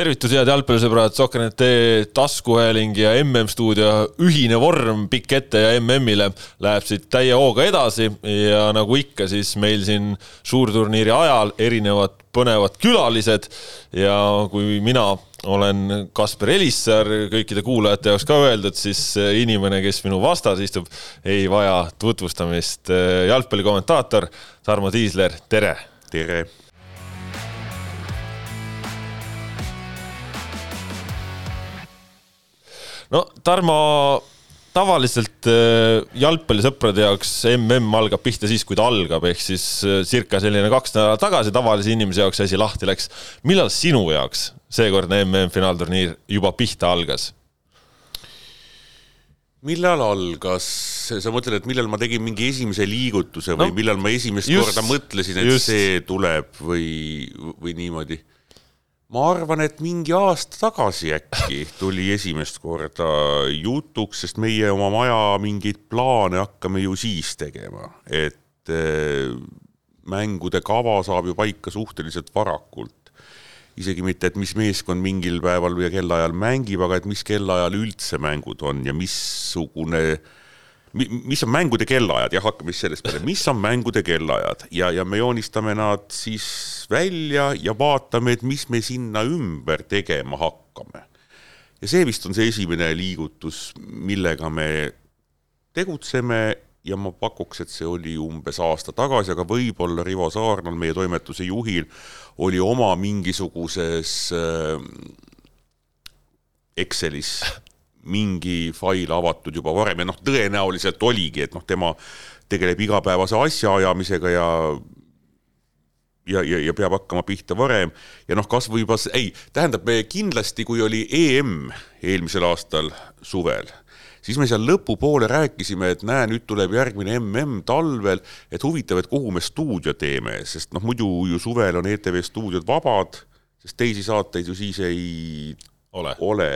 tervitus, head jalgpallisõbrad, Sokkernet taskuhääling ja MM-stuudio ühine vorm pikk ette ja MM-ile läheb siit täie hooga edasi ja nagu ikka, siis meil siin suurturniiri ajal erinevad põnevad külalised ja kui mina olen Kasper Elissaar, kõikide kuulajate jaoks ka öeldud, siis inimene, kes minu vastas istub, ei vaja tutvustamist. jalgpallikommentaator Tarmo Tiisler, tere! tere! No Tarmo, tavaliselt äh, jalgpallisõprade jaoks mm algab pihta siis, kui ta algab, ehk siis äh, circa selline kaks nädalat tagasi tavalise inimese jaoks asi lahti läks. millal sinu jaoks seekordne MM-finaalturniir juba pihta algas? millal algas, sa mõtled, et millal ma tegin mingi esimese liigutuse või no, millal ma esimest just, korda mõtlesin, et just. see tuleb või, või niimoodi? Ma arvan, et mingi aasta tagasi äkki tuli esimest korda jutuks, sest meie oma maja mingeid plaane hakkame ju siis tegema, et äh, mängude kava saab ju paika suhteliselt varakult. isegi mitte, et mis meeskond mingil päeval või kellaajal mängib, aga et mis kellaajal üldse mängud on ja missugune äh, mis on mängude kellaajad, jah, hakkame siis sellest peale, mis on mängude kellaajad? Ja, ja me joonistame nad siis välja ja vaatame, et mis me sinna ümber tegema hakkame. ja see vist on see esimene liigutus, millega me tegutseme. Ja ma pakuks, et see oli umbes aasta tagasi, aga võib-olla Rivo Saarnal, meie toimetuse juhil, oli oma mingisuguses äh, Excelis mingi fail avatud juba varem ja noh, tõenäoliselt oligi, et noh, tema tegeleb igapäevase asjaajamisega ja ja, ja, ja peab hakkama pihta varem. Ja noh, kasvõi juba, ei, tähendab, me kindlasti, kui oli EM eelmisel aastal suvel, siis me seal lõpupoole rääkisime, et näe, nüüd tuleb järgmine mm talvel, et huvitav, et kuhu me stuudio teeme, sest noh, muidu ju suvel on ETV stuudiod vabad, sest teisi saateid ju siis ei ole, ole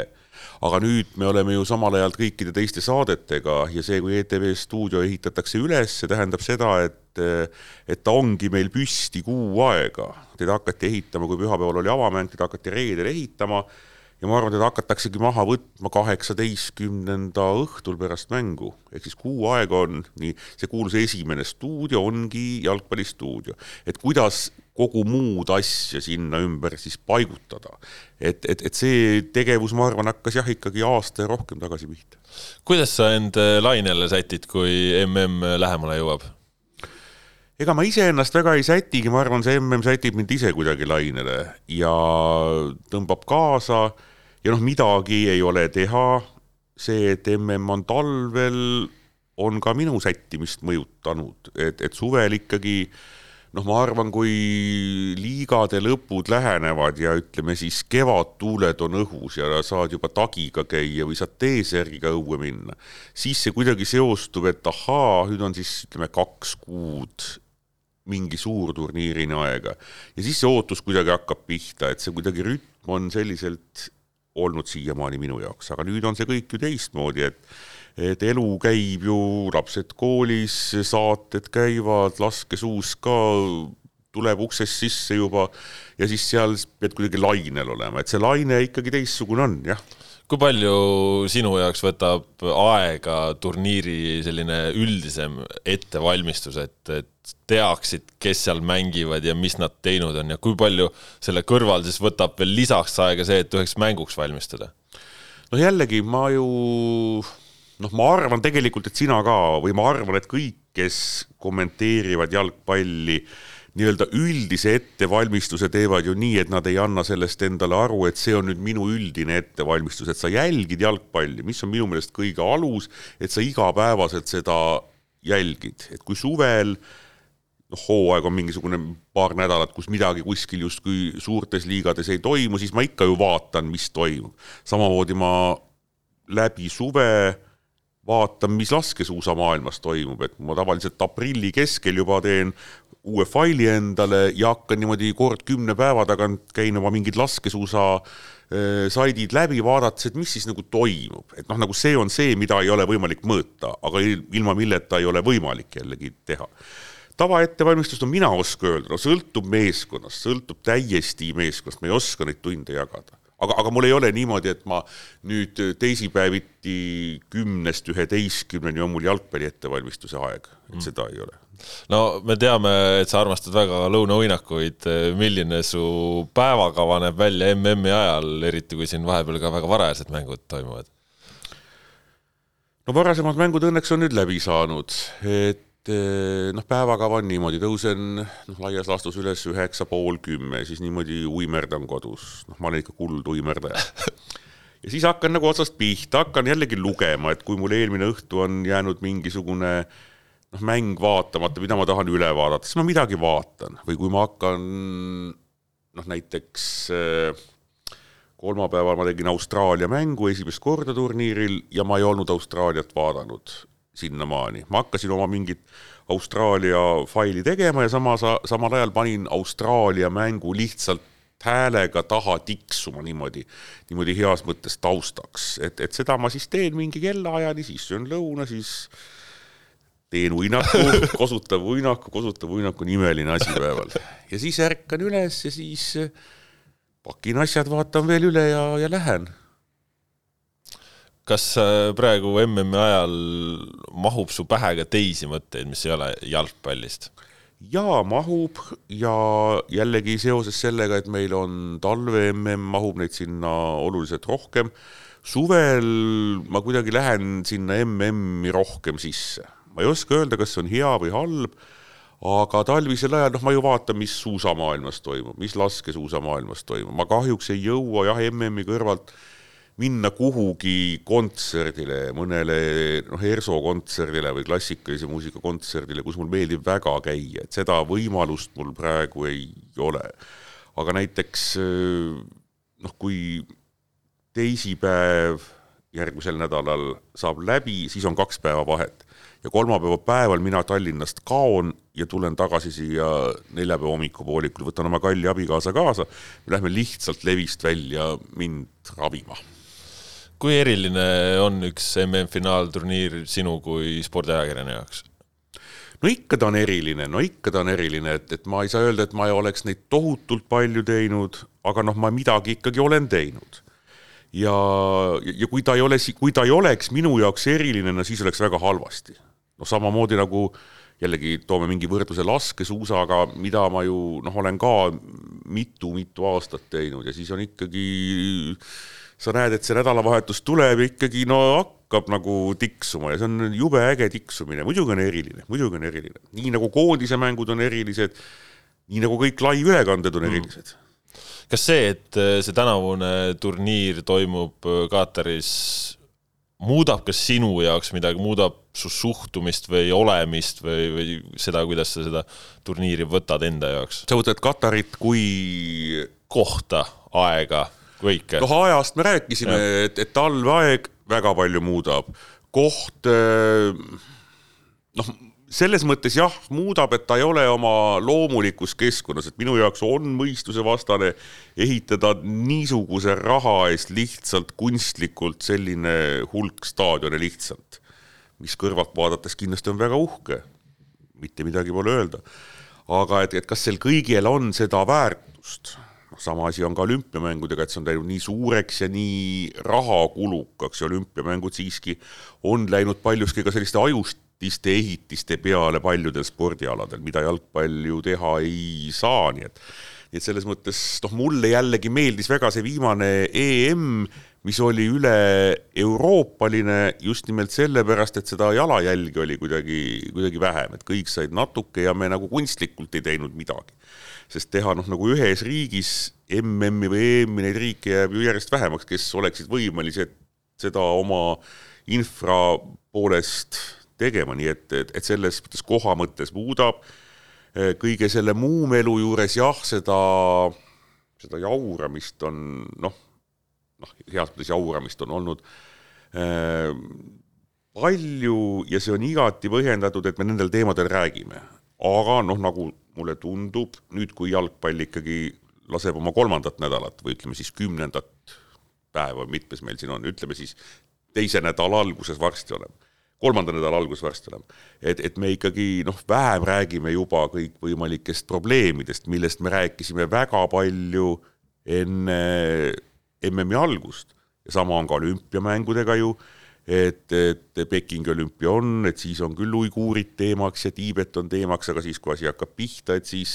aga nüüd me oleme ju samal ajal kõikide teiste saadetega ja see, kui ETV stuudio ehitatakse üles, see tähendab seda, et et ta ongi meil püsti kuu aega. teda hakati ehitama, kui pühapäeval oli avamäng, teda hakati reedel ehitama ja ma arvan, teda hakataksegi maha võtma kaheksateistkümnenda õhtul pärast mängu. ehk siis kuu aega on nii, see kuulus esimene stuudio ongi jalgpallistuudio. et kuidas kogu muud asja sinna ümber siis paigutada. et, et, et see tegevus, ma arvan, hakkas jah, ikkagi aasta ja rohkem tagasi pihta. kuidas sa end äh, lainele sätid, kui mm lähemale jõuab? ega ma iseennast väga ei sätigi, ma arvan, see mm sätib mind ise kuidagi lainele ja tõmbab kaasa ja noh, midagi ei ole teha. see, et mm on talvel, on ka minu sättimist mõjutanud, et, et suvel ikkagi äh, noh, ma arvan, kui liigade lõpud lähenevad ja ütleme siis kevadtuuled on õhus ja saad juba tagiga käia või saad T-särgiga õue minna, siis see kuidagi seostub, et ahaa, nüüd on siis ütleme kaks kuud mingi suurturniirini aega. Ja siis see ootus kuidagi hakkab pihta, et see kuidagi rütm on selliselt olnud siiamaani minu jaoks, aga nüüd on see kõik ju teistmoodi, et et elu käib ju, lapsed koolis, saated käivad, laskesuus ka tuleb uksest sisse juba. Ja siis seal pead kuidagi lainel olema, et see laine ikkagi teistsugune on, jah. Kui palju sinu jaoks võtab aega turniiri selline üldisem ettevalmistus, et, et teaksid, kes seal mängivad ja mis nad teinud on? Ja kui palju selle kõrval siis võtab veel lisaks aega see, et üheks mänguks valmistuda? no jällegi, ma ju noh, ma arvan tegelikult, et sina ka või ma arvan, et kõik, kes kommenteerivad jalgpalli, nii-öelda üldise ettevalmistuse teevad ju nii, et nad ei anna sellest endale aru, et see on nüüd minu üldine ettevalmistus, et sa jälgid jalgpalli, mis on minu meelest kõige alus, et sa igapäevaselt seda jälgid, et kui suvel noh, hooaeg on mingisugune paar nädalat, kus midagi kuskil justkui suurtes liigades ei toimu, siis ma ikka ju vaatan, mis toimub. samamoodi ma läbi suve vaatan, mis laskesuusamaailmas toimub, et ma tavaliselt aprilli keskel juba teen uue faili endale ja hakkan niimoodi kord kümne päeva tagant käin oma mingid laskesuusa saidid läbi, vaadates, et mis siis nagu toimub, et noh, nagu see on see, mida ei ole võimalik mõõta, aga ilma milleta ei ole võimalik jällegi teha. tavaettevalmistust no mina oska öelda, no sõltub meeskonnast, sõltub täiesti meeskonnast, ma ei oska neid tunde jagada aga, aga mul ei ole niimoodi, et ma nüüd teisipäeviti kümnest üheteistkümneni on mul jalgpalli ettevalmistuse aeg, et mm. seda ei ole. no me teame, et sa armastad väga lõunauinakuid. milline su päevakava näeb välja MM-i ajal, eriti kui siin vahepeal ka väga varajased mängud toimuvad? no varasemad mängud õnneks on nüüd läbi saanud, et Eh, noh, päevakava on niimoodi, tõusen noh, laias laastus üles üheksa pool kümme, siis niimoodi uimerdan kodus, noh, ma olen ikka kulduimerdaja. ja siis hakkan nagu otsast pihta, hakkan jällegi lugema, et kui mul eelmine õhtu on jäänud mingisugune noh, mäng vaatamata, mida ma tahan üle vaadata, siis ma midagi vaatan. Või kui ma hakkan noh, näiteks äh, kolmapäeval ma tegin Austraalia mängu esimest korda turniiril ja ma ei olnud Austraaliat vaadanud sinnamaani, ma hakkasin oma mingit Austraalia faili tegema ja samas, samal ajal panin Austraalia mängu lihtsalt häälega taha tiksuma niimoodi, niimoodi heas mõttes taustaks, et, et seda ma siis teen mingi kellaajani, siis söön lõuna, siis teen uinaku, kosutav uinaku, kosutav uinaku, imeline asi päeval. ja siis ärkan üles ja siis pakin asjad, vaatan veel üle ja, ja lähen kas äh, praegu MM-i ajal mahub su pähe ka teisi mõtteid, mis ei ole jalgpallist? jaa, mahub ja jällegi seoses sellega, et meil on talve-MM, mahub neid sinna oluliselt rohkem. suvel ma kuidagi lähen sinna MM-i rohkem sisse. ma ei oska öelda, kas see on hea või halb, aga talvisel ajal, noh, ma ju vaatan, mis suusamaailmas toimub, mis laskesuusamaailmas toimub, ma kahjuks ei jõua jah, MM-i kõrvalt minna kuhugi kontserdile, mõnele noh, ERSO kontserdile või klassikalise muusika kontserdile, kus mul meeldib väga käia, et seda võimalust mul praegu ei ole. aga näiteks noh, kui teisipäev järgmisel nädalal saab läbi, siis on kaks päeva vahet ja kolmapäeva päeval mina Tallinnast kaon ja tulen tagasi siia neljapäeva hommikupoolikul, võtan oma kalli abikaasa kaasa, me lähme lihtsalt levist välja mind ravima kui eriline on üks MM-finaalturniir sinu kui spordiajakirjani jaoks? no ikka ta on eriline, no ikka ta on eriline, et, et ma ei saa öelda, et ma ei oleks neid tohutult palju teinud, aga noh, ma midagi ikkagi olen teinud. ja, ja kui ta ei ole, kui ta ei oleks minu jaoks eriline, no siis oleks väga halvasti. noh, samamoodi nagu jällegi toome mingi võrdluse laskesuusaga, mida ma ju noh, olen ka mitu-mitu aastat teinud ja siis on ikkagi sa näed, et see nädalavahetus tuleb ja ikkagi no hakkab nagu tiksuma ja see on jube äge tiksumine, muidugi on eriline, muidugi on eriline, nii nagu koondise mängud on erilised, nii nagu kõik laivülekanded on mm. erilised kas see, et äh, see tänavune turniir toimub äh, Kataris, muudab ka sinu jaoks midagi, muudab su suhtumist või olemist või, või seda, kuidas sa seda turniiri võtad enda jaoks? sa võtad Katarit kui kohta, aega kõike. noh, ajast me rääkisime, et, et talveaeg väga palju muudab. koht eh, noh, selles mõttes jah, muudab, et ta ei ole oma loomulikus keskkonnas, et minu jaoks on mõistusevastane ehitada niisuguse raha eest lihtsalt kunstlikult selline hulk staadione lihtsalt, mis kõrvalt vaadates kindlasti on väga uhke, mitte midagi pole öelda. aga et, et kas sel kõigil on seda väärtust noh, sama asi on ka olümpiamängudega, et see on läinud nii suureks ja nii rahakulukaks ja olümpiamängud siiski on läinud paljuski ka selliste ajustiste ehitiste peale paljudel spordialadel, mida jalgpall ju teha ei saa, nii et et selles mõttes noh, mulle jällegi meeldis väga see viimane EM, mis oli üle-euroopaline just nimelt sellepärast, et seda jalajälge oli kuidagi, kuidagi vähem, et kõik said natuke ja me nagu kunstlikult ei teinud midagi sest teha noh, nagu ühes riigis MM-i või EM-i neid riike jääb ju järjest vähemaks, kes oleksid võimelised seda oma infra poolest tegema, nii et, et, et selles mõttes koha mõttes muudab. kõige selle muu melu juures jah, seda, seda jauramist on noh, noh, heas mõttes jauramist on olnud äh, palju ja see on igati põhjendatud, et me nendel teemadel räägime. aga noh, nagu mulle tundub nüüd, kui jalgpall ikkagi laseb oma kolmandat nädalat või ütleme siis kümnendat päeva, mitmes meil siin on, ütleme siis teise nädala alguses varsti oleme, kolmanda nädala alguses varsti oleme. et, et me ikkagi noh, vähem räägime juba kõikvõimalikest probleemidest, millest me rääkisime väga palju enne MM-i algust ja sama on ka olümpiamängudega ju, et, et Pekingi olümpia on, et siis on küll uiguurid teemaks ja Tiibet on teemaks, aga siis, kui asi hakkab pihta, et siis,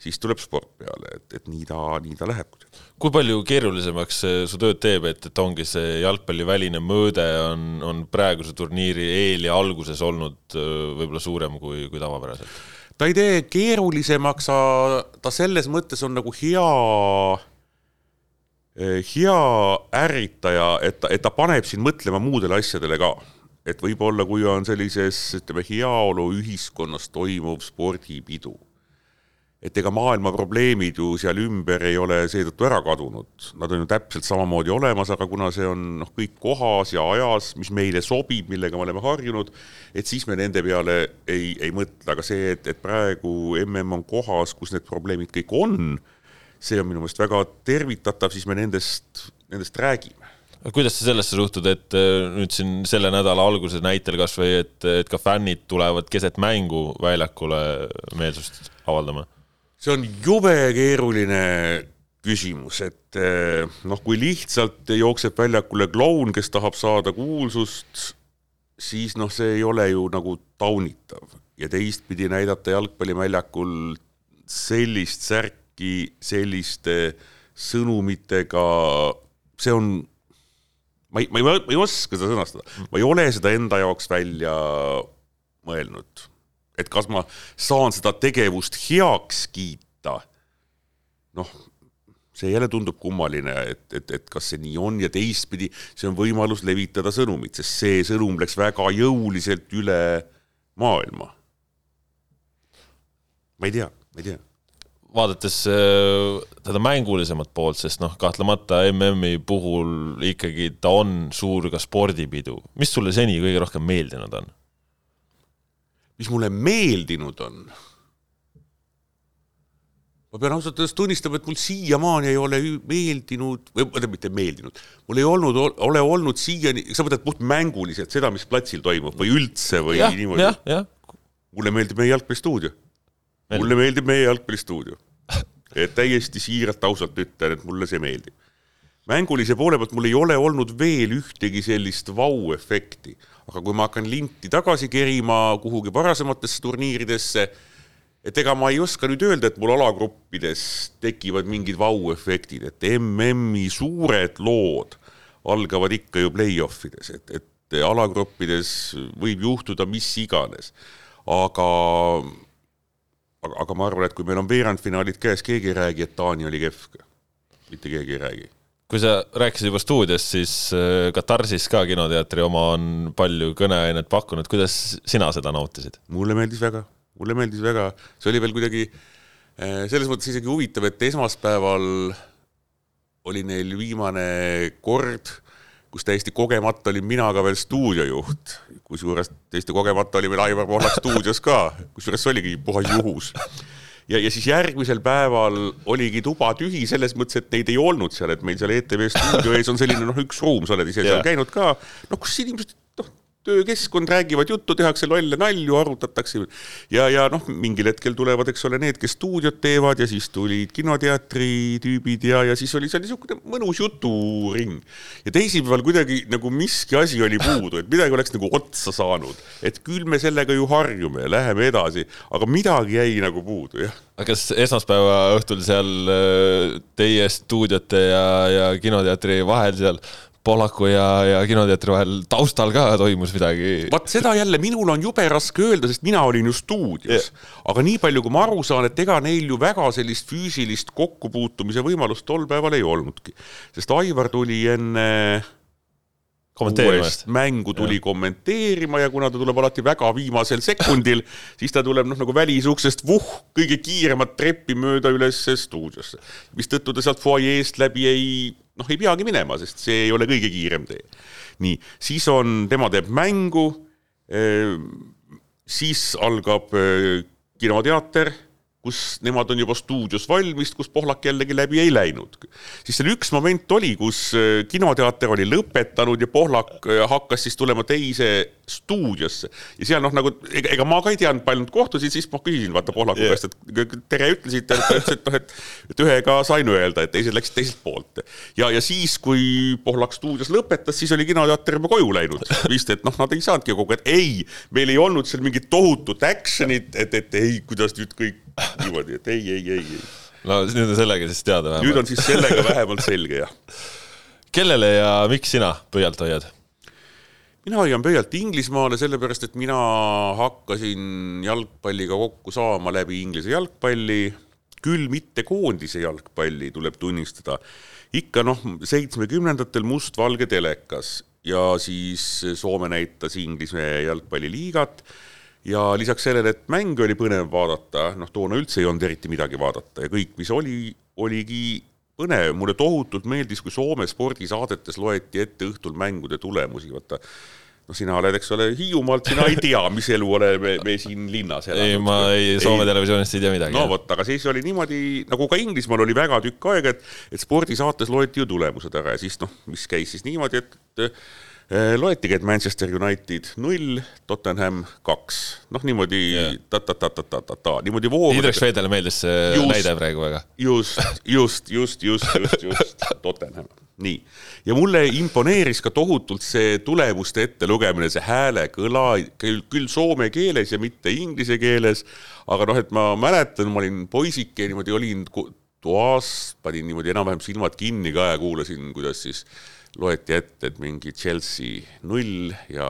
siis tuleb sport peale, et, et nii ta, nii ta läheb. kui palju keerulisemaks su tööd teeb, et, et ongi see jalgpalliväline mõõde on, on praeguse turniiri eel ja alguses olnud võib-olla suurem kui, kui tavapäraselt? ta ei tee keerulisemaks, ta selles mõttes on nagu hea hea ärritaja, et ta, et ta paneb sind mõtlema muudele asjadele ka. et võib-olla, kui on sellises, ütleme, heaoluühiskonnas toimuv spordipidu, et ega maailma probleemid ju seal ümber ei ole seetõttu ära kadunud, nad on ju täpselt samamoodi olemas, aga kuna see on noh, kõik kohas ja ajas, mis meile sobib, millega me oleme harjunud, et siis me nende peale ei, ei mõtle, aga see, et, et praegu mm on kohas, kus need probleemid kõik on see on minu meelest väga tervitatav, siis me nendest, nendest räägime kuidas sa sellesse suhtud, et äh, nüüd siin selle nädala alguse näitel kasvõi, et, et ka fännid tulevad keset mängu väljakule meelsust avaldama? see on jube keeruline küsimus, et äh, noh, kui lihtsalt jookseb väljakule kloun, kes tahab saada kuulsust, siis noh, see ei ole ju nagu taunitav ja teistpidi näidata jalgpalliväljakul sellist särki, kõiki selliste sõnumitega, see on, ma ei, ma ei, ma ei oska seda sõnastada, ma ei ole seda enda jaoks välja mõelnud. et kas ma saan seda tegevust heaks kiita, noh, see jälle tundub kummaline, et, et, et kas see nii on ja teistpidi, see on võimalus levitada sõnumit, sest see sõnum läks väga jõuliselt üle maailma. ma ei tea, ma ei tea vaadates äh, seda mängulisemat poolt, sest noh, kahtlemata MM-i puhul ikkagi ta on suur ka spordipidu. mis sulle seni kõige rohkem meeldinud on? mis mulle meeldinud on? ma pean ausalt öeldes tunnistama, et mul siiamaani ei ole meeldinud, või tähendab, mitte meeldinud, mul ei olnud, ole olnud siiani, sa mõtled puht mänguliselt seda, mis platsil toimub või üldse või ja, niimoodi? mulle meeldib meie jalgpallistuudio mulle meeldib meie jalgpallistuudio. et täiesti siiralt, ausalt ütlen, et mulle see meeldib. mängulise poole pealt mul ei ole olnud veel ühtegi sellist vau-efekti, aga kui ma hakkan linti tagasi kerima kuhugi varasematesse turniiridesse, et ega ma ei oska nüüd öelda, et mul alagruppides tekivad mingid vau-efektid, et MM-i suured lood algavad ikka ju play-off ides, et, et alagruppides võib juhtuda mis iganes. aga aga, aga ma arvan, et kui meil on veerandfinaalid käes, keegi ei räägi, et Taani oli kehv. mitte keegi ei räägi. kui sa rääkisid juba stuudios, siis äh, Katarsis ka kinoteatri oma on palju kõneainet pakkunud, kuidas sina seda nautisid? mulle meeldis väga, mulle meeldis väga, see oli veel kuidagi äh, selles mõttes isegi huvitav, et esmaspäeval oli neil viimane kord kus täiesti kogemata olin mina ka veel stuudiojuht, kusjuures täiesti kogemata oli meil Aivar Pohlak stuudios ka, kusjuures see oligi puhas juhus. ja, ja siis järgmisel päeval oligi tuba tühi selles mõttes, et neid ei olnud seal, et meil seal ETV stuudio ees on selline noh, üks ruum, sa oled ise seal käinud ka, noh, kus inimesed töökeskkond, räägivad juttu, tehakse lolle nalju, arutatakse. Ja, ja noh, mingil hetkel tulevad, eks ole, need, kes stuudiot teevad ja siis tulid kinoteatri tüübid ja, ja siis oli seal niisugune mõnus juturing. ja teisipäeval kuidagi nagu miski asi oli puudu, et midagi oleks nagu otsa saanud, et küll me sellega ju harjume ja läheme edasi, aga midagi jäi nagu puudu, jah. Aga kas esmaspäeva õhtul seal äh, teie stuudiote ja, ja kinoteatri vahel seal Pohlaku ja, ja kinoteatri vahel taustal ka toimus midagi. vaat seda jälle minul on jube raske öelda, sest mina olin ju stuudios yeah.. aga nii palju, kui ma aru saan, et ega neil ju väga sellist füüsilist kokkupuutumise võimalust tol päeval ei olnudki. sest Aivar tuli enne uuest mängu tuli ja. kommenteerima ja kuna ta tuleb alati väga viimasel sekundil, siis ta tuleb noh, nagu välisuksest vuh, kõige kiiremat treppi mööda üles stuudiosse. mistõttu ta sealt fuajeest läbi ei noh, ei peagi minema, sest see ei ole kõige kiirem tee. nii, siis on, tema teeb mängu, siis algab kinoteater, kus nemad on juba stuudios valmis, kus Pohlak jällegi läbi ei läinud. siis seal üks moment oli, kus äh, kinoteater oli lõpetanud ja Pohlak äh, hakkas siis tulema teise stuudiosse ja seal noh, nagu ega, ega ma ka ei teadnud, palju nad kohtusid, siis ma küsisin vaata Pohlaku yeah. käest, et tere ütlesite, ta ütles, et noh, et, et ühega sain öelda, et teised läksid teiselt poolt. ja, ja siis, kui Pohlak stuudios lõpetas, siis oli kinoteater juba koju läinud vist, et noh, nad ei saanudki kogu aeg, ei, meil ei olnud seal mingit tohutut action'it, et, et ei, kuidas nüüd kõik niimoodi, et ei, ei, ei, ei. no nüüd on sellega siis teada vähemalt. nüüd on siis sellega vähemalt selge, jah. kellele ja miks sina pöialt hoiad? mina hoian pöialt Inglismaale, sellepärast et mina hakkasin jalgpalliga kokku saama läbi Inglise jalgpalli, küll mitte koondise jalgpalli, tuleb tunnistada. ikka noh, seitsmekümnendatel mustvalge telekas ja siis Soome näitas Inglise jalgpalliliigat ja lisaks sellele, et mänge oli põnev vaadata, noh, toona üldse ei olnud eriti midagi vaadata ja kõik, mis oli, oligi põnev, mulle tohutult meeldis, kui Soome spordisaadetes loeti ette õhtul mängude tulemusi, vaata noh, sina oled, eks ole, Hiiumaalt, sina ei tea, mis elu oleme me siin linnas elanud. ei, ma ei, Soome televisioonist ei tea midagi. no vot, aga siis oli niimoodi, nagu ka Inglismaal oli väga tükk aega, et, et spordisaates loeti ju tulemused ära ja siis noh, mis käis siis niimoodi, et loetigi, et Manchester United null, Tottenham kaks, noh niimoodi yeah. ta-ta-ta-ta-ta-ta, niimoodi voog. Indrek Švedele meeldis see just, näide praegu väga. just, just, just, just, just, just, Tottenham, nii. ja mulle imponeeris ka tohutult see tulemuste ettelugemine, see hääle kõla, küll, küll soome keeles ja mitte inglise keeles, aga noh, et ma mäletan, ma olin poisike, niimoodi olin toas, panin niimoodi enam-vähem silmad kinni ka ja kuulasin, kuidas siis loeti ette, et mingi Chelsea null ja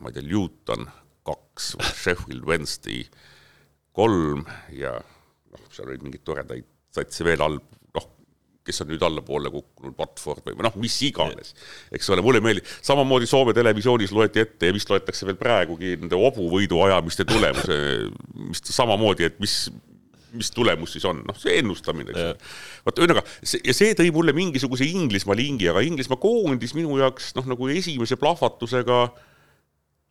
ma ei tea, Luton kaks Sheffield Wednesday kolm ja noh, seal olid mingeid toredaid satse veel all, noh, kes on nüüd allapoole kukkunud, Watford või noh, mis iganes, eks ole, mulle meeldib, samamoodi Soome televisioonis loeti ette ja vist loetakse veel praegugi nende hobuvõidu ajamiste tulemuse, mis samamoodi, et mis, mis tulemus siis on, noh, see ennustamine, eks ole. vot ühesõnaga, see, ja see tõi mulle mingisuguse Inglismaa lingi, aga Inglismaa koondis minu jaoks noh, nagu esimese plahvatusega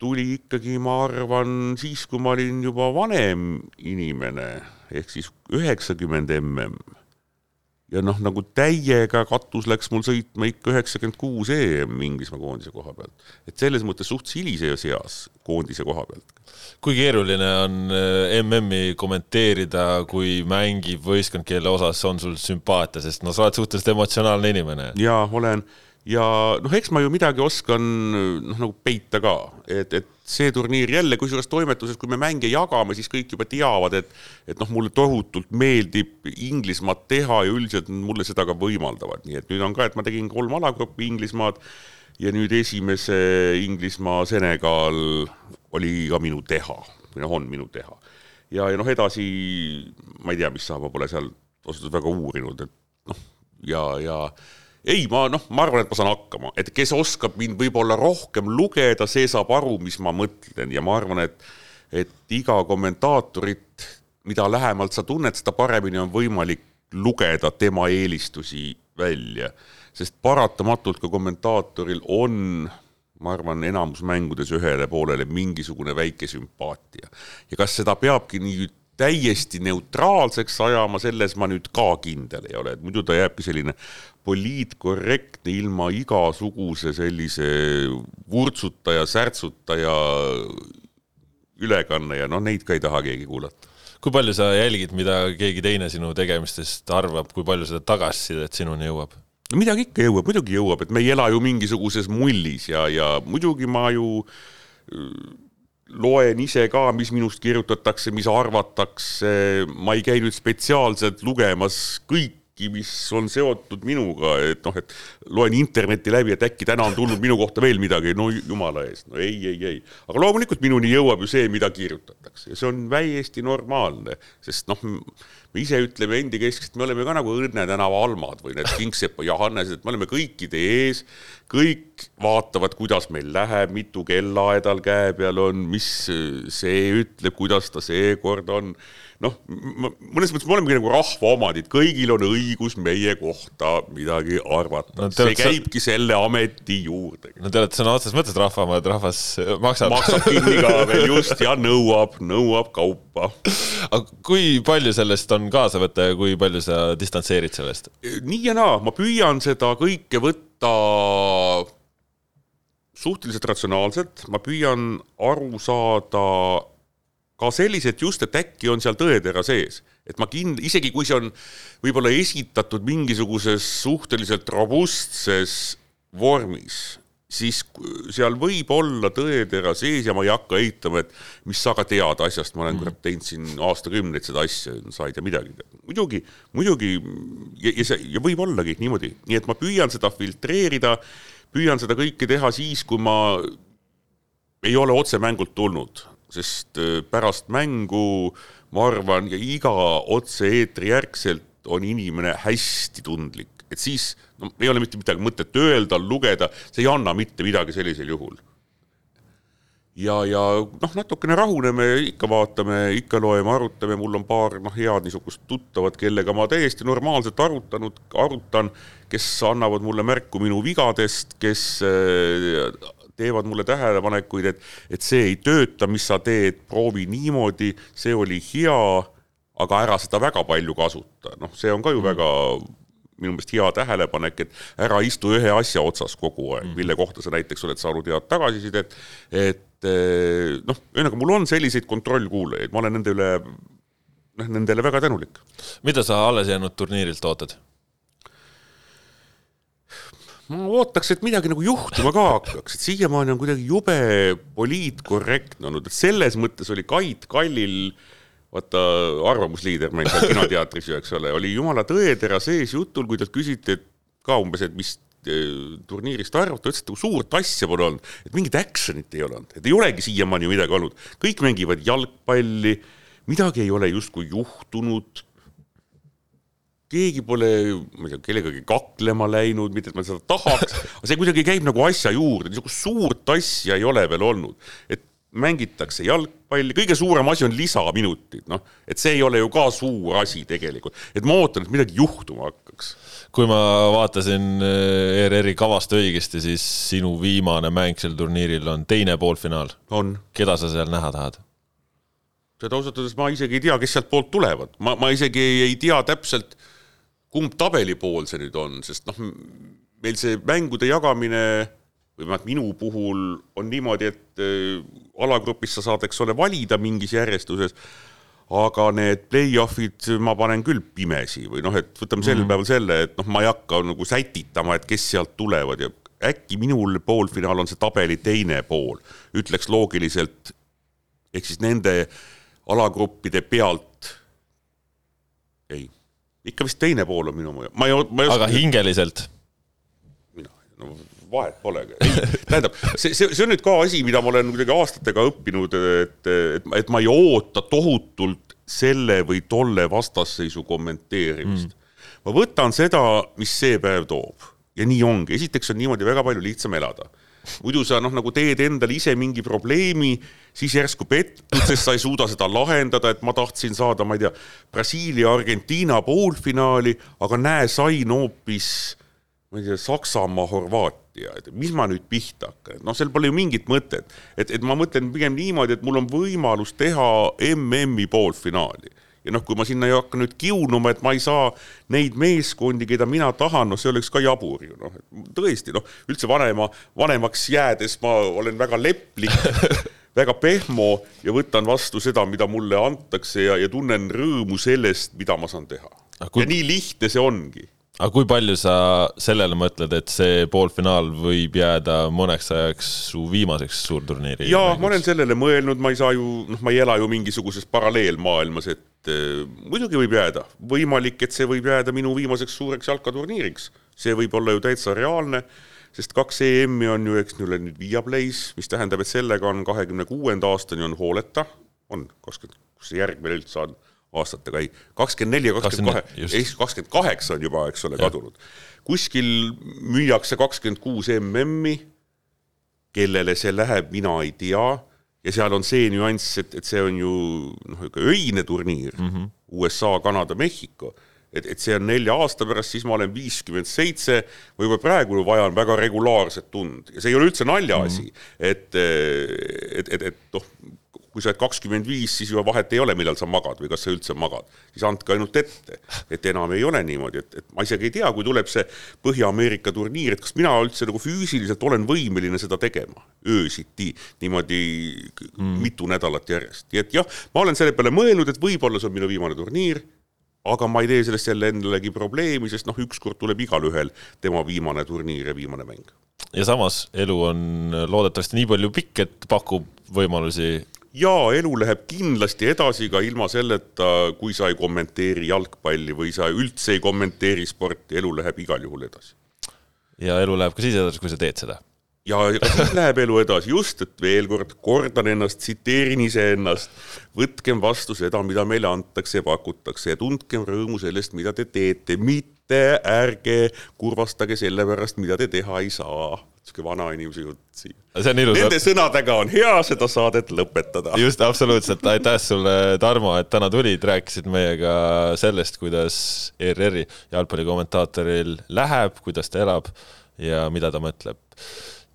tuli ikkagi, ma arvan, siis, kui ma olin juba vanem inimene, ehk siis üheksakümmend mm ja noh, nagu täiega katus läks mul sõitma ikka üheksakümmend kuus EM Inglismaa koondise koha pealt. et selles mõttes suht hilises eas koondise koha pealt. kui keeruline on äh, MM-i kommenteerida, kui mängib võistkond, kelle osas on sul sümpaatia, sest no sa oled suhteliselt emotsionaalne inimene. jaa, olen ja noh, eks ma ju midagi oskan noh, nagu peita ka, et, et see turniir jälle, kusjuures toimetuses, kui me mänge jagame, siis kõik juba teavad, et et noh, mulle tohutult meeldib Inglismaad teha ja üldiselt mulle seda ka võimaldavad, nii et nüüd on ka, et ma tegin kolm alagruppi Inglismaad ja nüüd esimese Inglismaa Senegal oli ka minu teha või noh, on minu teha. ja, ja noh, edasi ma ei tea, mis saab, ma pole seal ausalt öeldes väga uurinud, et noh, ja, ja ei, ma noh, ma arvan, et ma saan hakkama, et kes oskab mind võib-olla rohkem lugeda, see saab aru, mis ma mõtlen. Ja ma arvan, et et iga kommentaatorit, mida lähemalt sa tunned, seda paremini on võimalik lugeda tema eelistusi välja, sest paratamatult ka kommentaatoril on ma arvan, enamus mängudes ühele poolele mingisugune väike sümpaatia. ja kas seda peabki nii täiesti neutraalseks ajama, selles ma nüüd ka kindel ei ole, et muidu ta jääbki selline poliitkorrektne ilma igasuguse sellise vurtsuta ja särtsuta ja ülekanne ja noh, neid ka ei taha keegi kuulata. kui palju sa jälgid, mida keegi teine sinu tegemistest arvab, kui palju seda tagasisidet sinuni jõuab? no midagi ikka jõuab, muidugi jõuab, et me ei ela ju mingisuguses mullis ja, ja muidugi ma ju loen ise ka, mis minust kirjutatakse, mis arvatakse, ma ei käi nüüd spetsiaalselt lugemas kõiki, mis on seotud minuga, et noh, et loen interneti läbi, et äkki täna on tulnud minu kohta veel midagi, no jumala eest, no ei, ei, ei. aga loomulikult minuni jõuab ju see, mida kirjutatakse. Ja see on täiesti normaalne, sest noh, me ise ütleme endikeskselt, me oleme ka nagu Õnne tänava Almad või need Kingsepa Johannesed, et me oleme kõikide ees, kõik vaatavad, kuidas meil läheb, mitu kellaaedal käe peal on, mis see ütleb, kuidas ta seekord on noh, mõnes mõttes me olemegi nagu rahva omandid, kõigil on õigus meie kohta midagi arvata no,. see käibki sa... selle ameti juurde. no te olete sõna otseses mõttes rahva omad, rahvas maksab. maksab kinni ka veel just ja nõuab, nõuab kaupa. aga kui palju sellest on kaasa võtta ja kui palju sa distantseerid sellest? nii ja naa, ma püüan seda kõike võtta suhteliselt ratsionaalselt, ma püüan aru saada ka sellised just, et äkki on seal tõetera sees, et ma kind-, isegi kui see on võib-olla esitatud mingisuguses suhteliselt robustses vormis, siis seal võib olla tõetera sees ja ma ei hakka eitama, et mis sa ka tead asjast, ma olen kurat teinud siin aastakümneid seda asja, sa ei tea midagi. muidugi, muidugi ja, ja see, ja võib ollagi niimoodi, nii et ma püüan seda filtreerida, püüan seda kõike teha siis, kui ma ei ole otse mängult tulnud sest äh, pärast mängu ma arvan, iga otse-eetri järgselt on inimene hästi tundlik, et siis no ei ole mitte midagi mõtet öelda, lugeda, see ei anna mitte midagi sellisel juhul. ja, ja noh, natukene rahuneme, ikka vaatame, ikka loeme, arutame, mul on paar noh, head niisugust tuttavat, kellega ma täiesti normaalselt arutanud, arutan, kes annavad mulle märku minu vigadest, kes äh, teevad mulle tähelepanekuid, et, et see ei tööta, mis sa teed, proovi niimoodi, see oli hea, aga ära seda väga palju kasuta, noh, see on ka ju mm. väga minu meelest hea tähelepanek, et ära istu ühe asja otsas kogu aeg mm., mille kohta sa näiteks oled saanud head tagasisidet, et eh, noh, ühesõnaga mul on selliseid kontrollkuulajaid, ma olen nende üle, noh, nendele väga tänulik. mida sa alles jäänud turniirilt ootad? Ma ootaks, et midagi nagu juhtuma ka hakkaks, et siiamaani on kuidagi jube poliitkorrektne olnud, et selles mõttes oli Kait Kallil vaata, arvamusliider meil seal kinoteatris ju, eks ole, oli jumala tõetera sees jutul, kui talt küsiti, et ka umbes, et mis eh, turniirist arvata, ütles, et nagu suurt asja pole olnud, et mingit action'it ei ole olnud, et ei olegi siiamaani midagi olnud, kõik mängivad jalgpalli, midagi ei ole justkui juhtunud keegi pole, ma ei tea, kellegagi kaklema läinud, mitte et ma seda tahaks, aga see kuidagi käib nagu asja juurde, niisugust suurt asja ei ole veel olnud. et mängitakse jalgpalli, kõige suurem asi on lisaminutid, noh, et see ei ole ju ka suur asi tegelikult, et ma ootan, et midagi juhtuma hakkaks. kui ma vaatasin ERR-i kavast õigesti, siis sinu viimane mäng sel turniiril on teine poolfinaal. keda sa seal näha tahad? Seda ausalt öeldes ma isegi ei tea, kes sealt poolt tulevad, ma, ma isegi ei, ei tea täpselt kumb tabelipool see nüüd on, sest noh, meil see mängude jagamine või vähemalt minu puhul on niimoodi, et äh, alagrupis sa saad, eks ole, valida mingis järjestuses, aga need play-off'id ma panen küll pimesi või noh, et võtame sel mm -hmm. päeval selle, et noh, ma ei hakka nagu sätitama, et kes sealt tulevad ja äkki minul poolfinaal on see tabeli teine pool, ütleks loogiliselt, ehk siis nende alagruppide pealt ei ikka vist teine pool on minu mõju, ma ei, ma ei oska. aga hingeliselt? mina, no vahet polegi. tähendab, see, see, see on nüüd ka asi, mida ma olen kuidagi aastatega õppinud, et, et, et ma ei oota tohutult selle või tolle vastasseisu kommenteerimist mm.. ma võtan seda, mis see päev toob ja nii ongi, esiteks on niimoodi väga palju lihtsam elada muidu sa noh, nagu teed endale ise mingi probleemi, siis järsku pettud, sest sa ei suuda seda lahendada, et ma tahtsin saada, ma ei tea, Brasiilia-Argentiina poolfinaali, aga näe, sain hoopis ma ei tea, Saksamaa, Horvaatia, et mis ma nüüd pihta hakkan, et noh, seal pole ju mingit mõtet. et, et ma mõtlen pigem niimoodi, et mul on võimalus teha MM-i poolfinaali. Ja noh, kui ma sinna ei hakka nüüd kiunuma, et ma ei saa neid meeskondi, keda mina tahan, noh, see oleks ka jabur ju noh, tõesti noh, üldse vanema, vanemaks jäädes ma olen väga leplik väga pehmo ja võtan vastu seda, mida mulle antakse ja, ja tunnen rõõmu sellest, mida ma saan teha. Kui... ja nii lihtne see ongi aga kui palju sa sellele mõtled, et see poolfinaal võib jääda mõneks ajaks su viimaseks suurturniiri? jaa, ma olen sellele mõelnud, ma ei saa ju, noh, ma ei ela ju mingisuguses paralleelmaailmas, et äh, muidugi võib jääda. võimalik, et see võib jääda minu viimaseks suureks jalkaturniiriks. see võib olla ju täitsa reaalne, sest kaks EM-i on ju, eks ole, nüüd Viaplay's, mis tähendab, et sellega on kahekümne kuuenda aastani on hooleta, on kakskümmend, kus see järgmine üldse on? Aastatega, ei, kakskümmend neli ja kakskümmend kahe, ehk kakskümmend kaheksa on juba, eks ole, kadunud. kuskil müüakse kakskümmend kuus MM-i, kellele see läheb, mina ei tea, ja seal on see nüanss, et, et see on ju noh, niisugune öine turniir. Mm, -hmm. USA, Kanada, Mehhiko et, et see on nelja aasta pärast, siis ma olen viiskümmend seitse, ma juba praegu vajan väga regulaarset tund ja see ei ole üldse naljaasi mm, -hmm. et, et, et, et noh, kui sa oled kakskümmend viis, siis juba vahet ei ole, millal sa magad või kas sa üldse magad, siis andke ainult ette. et enam ei ole niimoodi, et, et ma isegi ei tea, kui tuleb see Põhja-Ameerika turniir, et kas mina üldse nagu füüsiliselt olen võimeline seda tegema öösiti niimoodi mm. mitu nädalat järjest, nii et jah, ma olen selle peale mõelnud, et võib-olla see on minu viimane turniir aga ma ei tee sellest jälle endalegi probleemi, sest noh, ükskord tuleb igalühel tema viimane turniir ja viimane mäng. ja samas elu on loodetavasti nii palju pikk, et pakub võimalusi jaa, elu läheb kindlasti edasi ka ilma selleta, kui sa ei kommenteeri jalgpalli või sa üldse ei kommenteeri sporti, elu läheb igal juhul edasi. ja elu läheb ka siis edasi, kui sa teed seda. Ja siis läheb elu edasi, just, et veel kord kordan ennast, tsiteerin iseennast, võtkem vastu seda, mida meile antakse ja pakutakse ja tundkem rõõmu sellest, mida te teete, mitte ärge kurvastage selle pärast, mida te teha ei saa. Sihuke vanainimese jutt siin. Nende sõnadega on hea seda saadet lõpetada. just, absoluutselt, aitäh sulle, Tarmo, et täna tulid, rääkisid meiega sellest, kuidas ERR-i jalgpallikommentaatoril läheb, kuidas ta elab ja mida ta mõtleb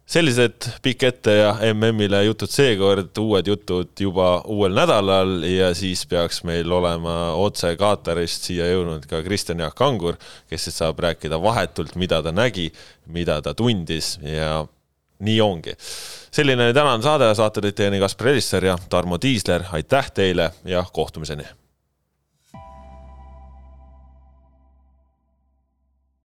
sellised pikk ette ja MM-ile jutud seekord, uued jutud juba uuel nädalal ja siis peaks meil olema otse Katarist siia jõudnud ka Kristjan Jaak Kangur, kes siis saab rääkida vahetult, mida ta nägi, mida ta tundis ja nii ongi. selline tänane saade, saate tõid teieni Kaspar Elisser ja Tarmo Tiisler, aitäh teile ja kohtumiseni